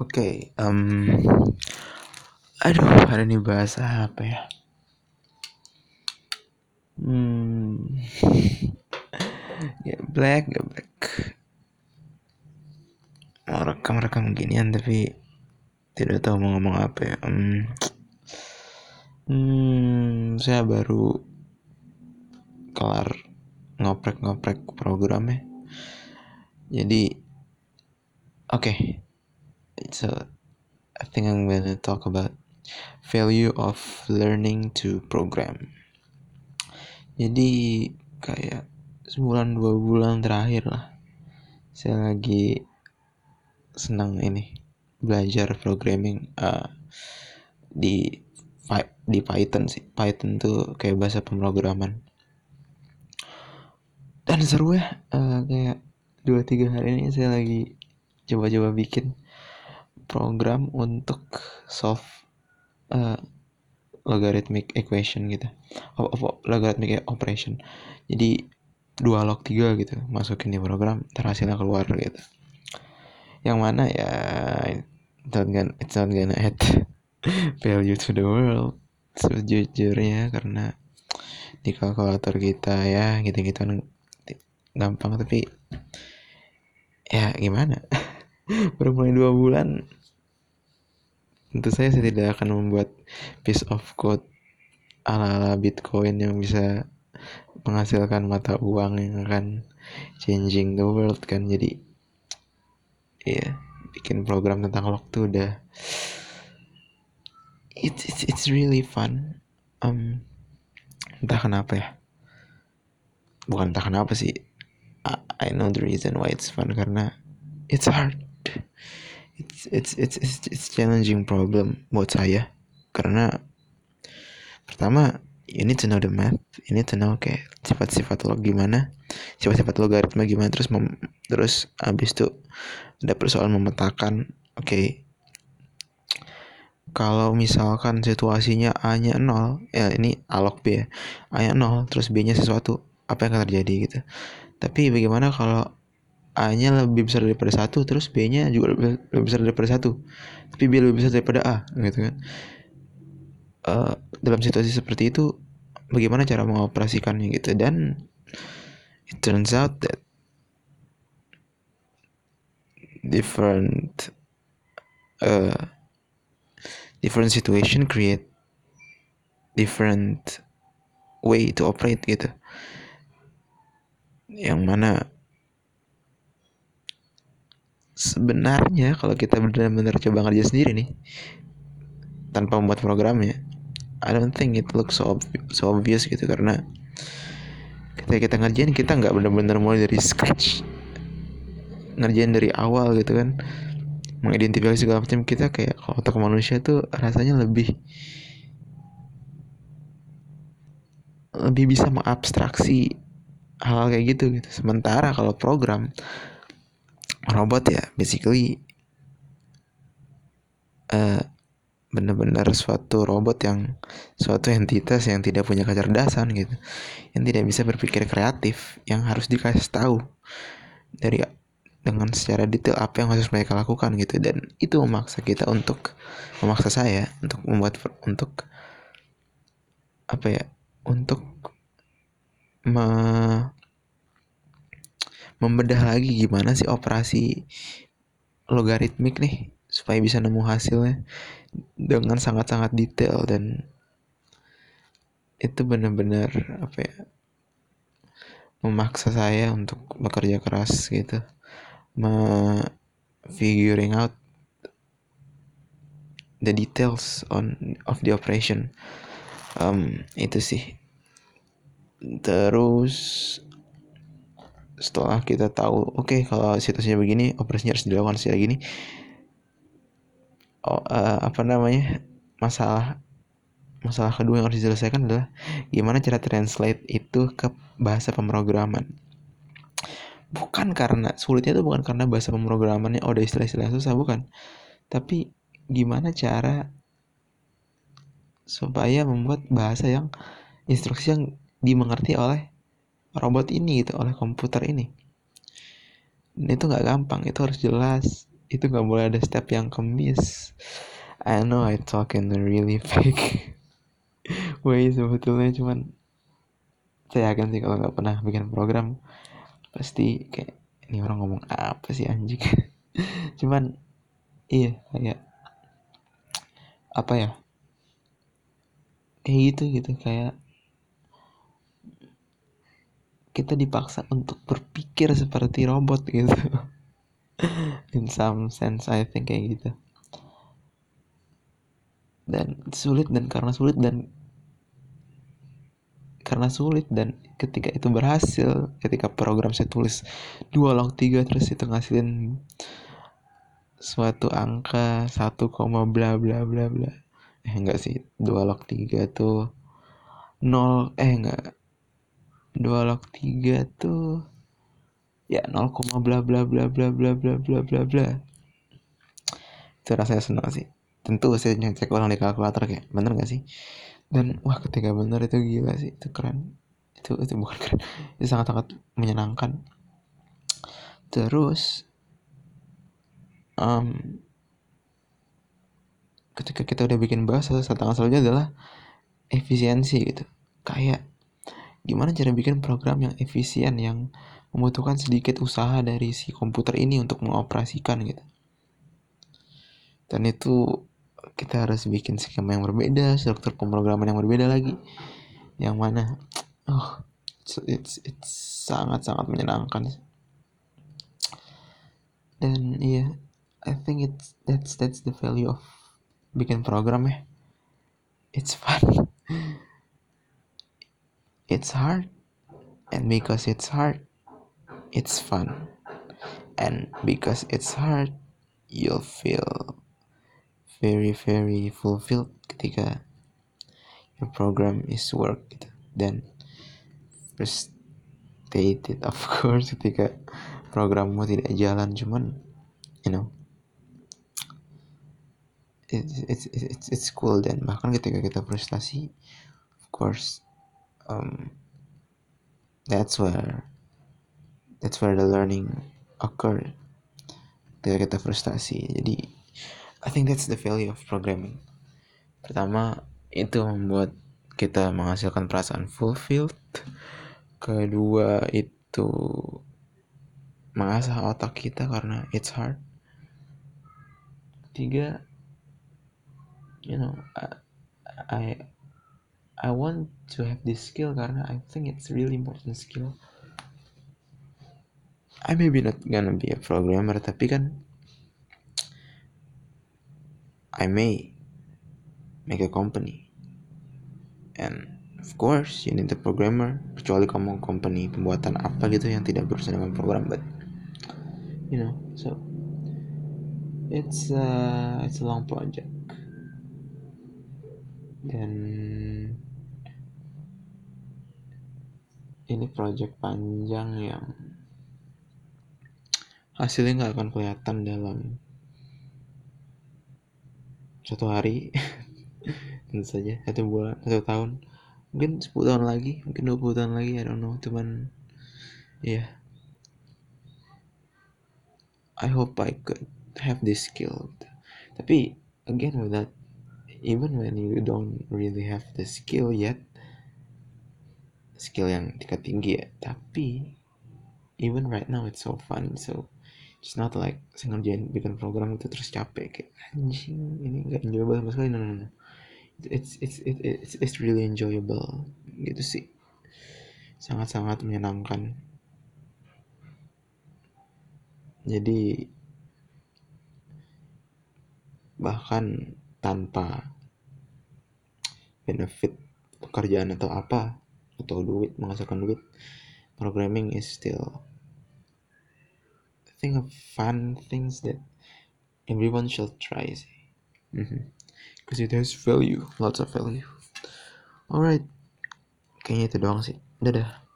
Oke, um, aduh, hari ini bahasa apa ya? Hmm, ya black, ya black. Mau rekam-rekam ginian tapi tidak tahu mau ngomong apa ya. Um, hmm, saya baru kelar ngoprek-ngoprek programnya. Jadi, oke. Okay. So, I think I'm gonna talk about value of learning to program. Jadi kayak sebulan dua bulan terakhir lah, saya lagi senang ini belajar programming uh, di di Python sih. Python tuh kayak bahasa pemrograman. Dan seru ya, uh, kayak dua tiga hari ini saya lagi coba-coba bikin program untuk solve uh, logarithmic equation gitu. Oh, oh, logarithmic operation. Jadi dua log tiga gitu masukin di program terhasilnya keluar gitu. Yang mana ya it's not gonna, it's not gonna add value to the world sejujurnya karena di kalkulator kita ya gitu-gitu gampang tapi ya gimana? Baru mulai dua bulan tentu saya saya tidak akan membuat piece of code ala-ala Bitcoin yang bisa menghasilkan mata uang yang akan changing the world kan. Jadi ya yeah, bikin program tentang waktu udah it's it's it's really fun. Um entah kenapa ya. Bukan entah kenapa sih. I, I know the reason why it's fun karena it's hard it's it's it's it's, it's challenging problem buat saya. Karena pertama you need to know the math. You need to know kayak sifat-sifat lo gimana sifat-sifat logaritma gimana terus mem, terus abis itu ada persoalan memetakan oke okay, kalau misalkan situasinya A nya 0 ya ini A log B ya A nya 0 terus B nya sesuatu apa yang akan terjadi gitu? Tapi bagaimana kalau A-nya lebih besar daripada satu, terus B-nya juga lebih, besar daripada satu, tapi B lebih besar daripada A, gitu kan? Uh, dalam situasi seperti itu, bagaimana cara mengoperasikannya gitu? Dan it turns out that different uh, different situation create different way to operate gitu. Yang mana sebenarnya kalau kita benar-benar coba ngerjain sendiri nih tanpa membuat programnya I don't think it looks so, ob so obvious gitu. Karena ketika kita ngerjain kita nggak benar-benar mulai dari scratch. Ngerjain dari awal gitu kan. Mengidentifikasi segala macam kita kayak kalau otak manusia tuh rasanya lebih lebih bisa mengabstraksi hal, hal kayak gitu gitu. Sementara kalau program robot ya basically uh, benar-benar suatu robot yang suatu entitas yang tidak punya kecerdasan gitu. Yang tidak bisa berpikir kreatif yang harus dikasih tahu dari dengan secara detail apa yang harus mereka lakukan gitu. Dan itu memaksa kita untuk memaksa saya untuk membuat untuk apa ya untuk me, membedah lagi gimana sih operasi logaritmik nih supaya bisa nemu hasilnya dengan sangat-sangat detail dan itu benar-benar apa ya memaksa saya untuk bekerja keras gitu. Me figuring out the details on of the operation. Um, itu sih. Terus setelah kita tahu oke okay, kalau situasinya begini operasinya harus dilakukan secara gini. Oh, uh, apa namanya masalah masalah kedua yang harus diselesaikan adalah gimana cara translate itu ke bahasa pemrograman. Bukan karena sulitnya itu bukan karena bahasa pemrogramannya oh ada istilah-istilah susah. Bukan. Tapi gimana cara supaya membuat bahasa yang instruksi yang dimengerti oleh robot ini gitu oleh komputer ini. Dan itu nggak gampang itu harus jelas. Itu nggak boleh ada step yang kemis. I know I talk in a really fake way sebetulnya cuman saya yakin sih kalau nggak pernah bikin program pasti kayak ini orang ngomong apa sih anjing? Cuman iya kayak apa ya? Kayak gitu gitu kayak kita dipaksa untuk berpikir seperti robot gitu. In some sense I think kayak gitu. Dan sulit dan karena sulit dan karena sulit dan ketika itu berhasil ketika program saya tulis dua log tiga terus itu ngasilin suatu angka satu koma bla bla bla bla. Eh enggak sih dua log tiga tuh nol eh enggak dua log tiga tuh ya nol koma bla bla bla bla bla bla bla bla bla. Itu rasanya senang sih. Tentu saya ngecek ulang di kalkulator kayak bener gak sih? Dan wah ketika bener itu gila sih. Itu keren. Itu itu bukan keren. Itu sangat sangat menyenangkan. Terus um, ketika kita udah bikin bahasa tantangan selanjutnya adalah efisiensi gitu. Kayak gimana cara bikin program yang efisien yang membutuhkan sedikit usaha dari si komputer ini untuk mengoperasikan gitu? Dan itu kita harus bikin skema yang berbeda struktur pemrograman yang berbeda lagi. Yang mana oh it's it's, sangat sangat menyenangkan. Dan iya yeah, I think it's that's that's the value of bikin program ya. It's fun it's hard and because it's hard it's fun. And because it's hard you'll feel very very fulfilled ketika your program is work dan frustrated of course ketika programmu tidak jalan. Cuman you know it's it's it's, it's cool. Dan bahkan ketika kita frustasi of course um, that's where that's where the learning occur. Ketika kita frustasi. Jadi I think that's the value of programming. Pertama itu membuat kita menghasilkan perasaan fulfilled. Kedua itu mengasah otak kita karena it's hard. Ketiga you know I, I I want to have this skill karena I think it's really important skill. I maybe not gonna be a programmer tapi kan I may make a company. And of course you need a programmer kecuali kamu company pembuatan apa gitu yang tidak berurusan dengan program but you know so it's uh, it's a long project. Dan ini project panjang yang hasilnya nggak akan kelihatan dalam satu hari. Tentu saja satu bulan satu tahun. Mungkin 10 tahun lagi mungkin 20 tahun lagi I don't know. Cuman ya. Yeah. I hope I could have this skill. Tapi again with that even when you don't really have the skill yet skill yang tingkat tinggi ya. Tapi even right now it's so fun. So it's not like saya bikin program itu terus capek kayak anjing ini nggak enjoyable sama sekali. No no no. It's it's it, it's it's really enjoyable gitu sih. Sangat sangat menyenangkan. Jadi bahkan tanpa benefit pekerjaan atau apa atau duit menghasilkan duit. Programming is still I think of fun things that everyone should try sih mm-hmm. because it has value lots of value. Alright. Kayaknya itu doang sih. Dadah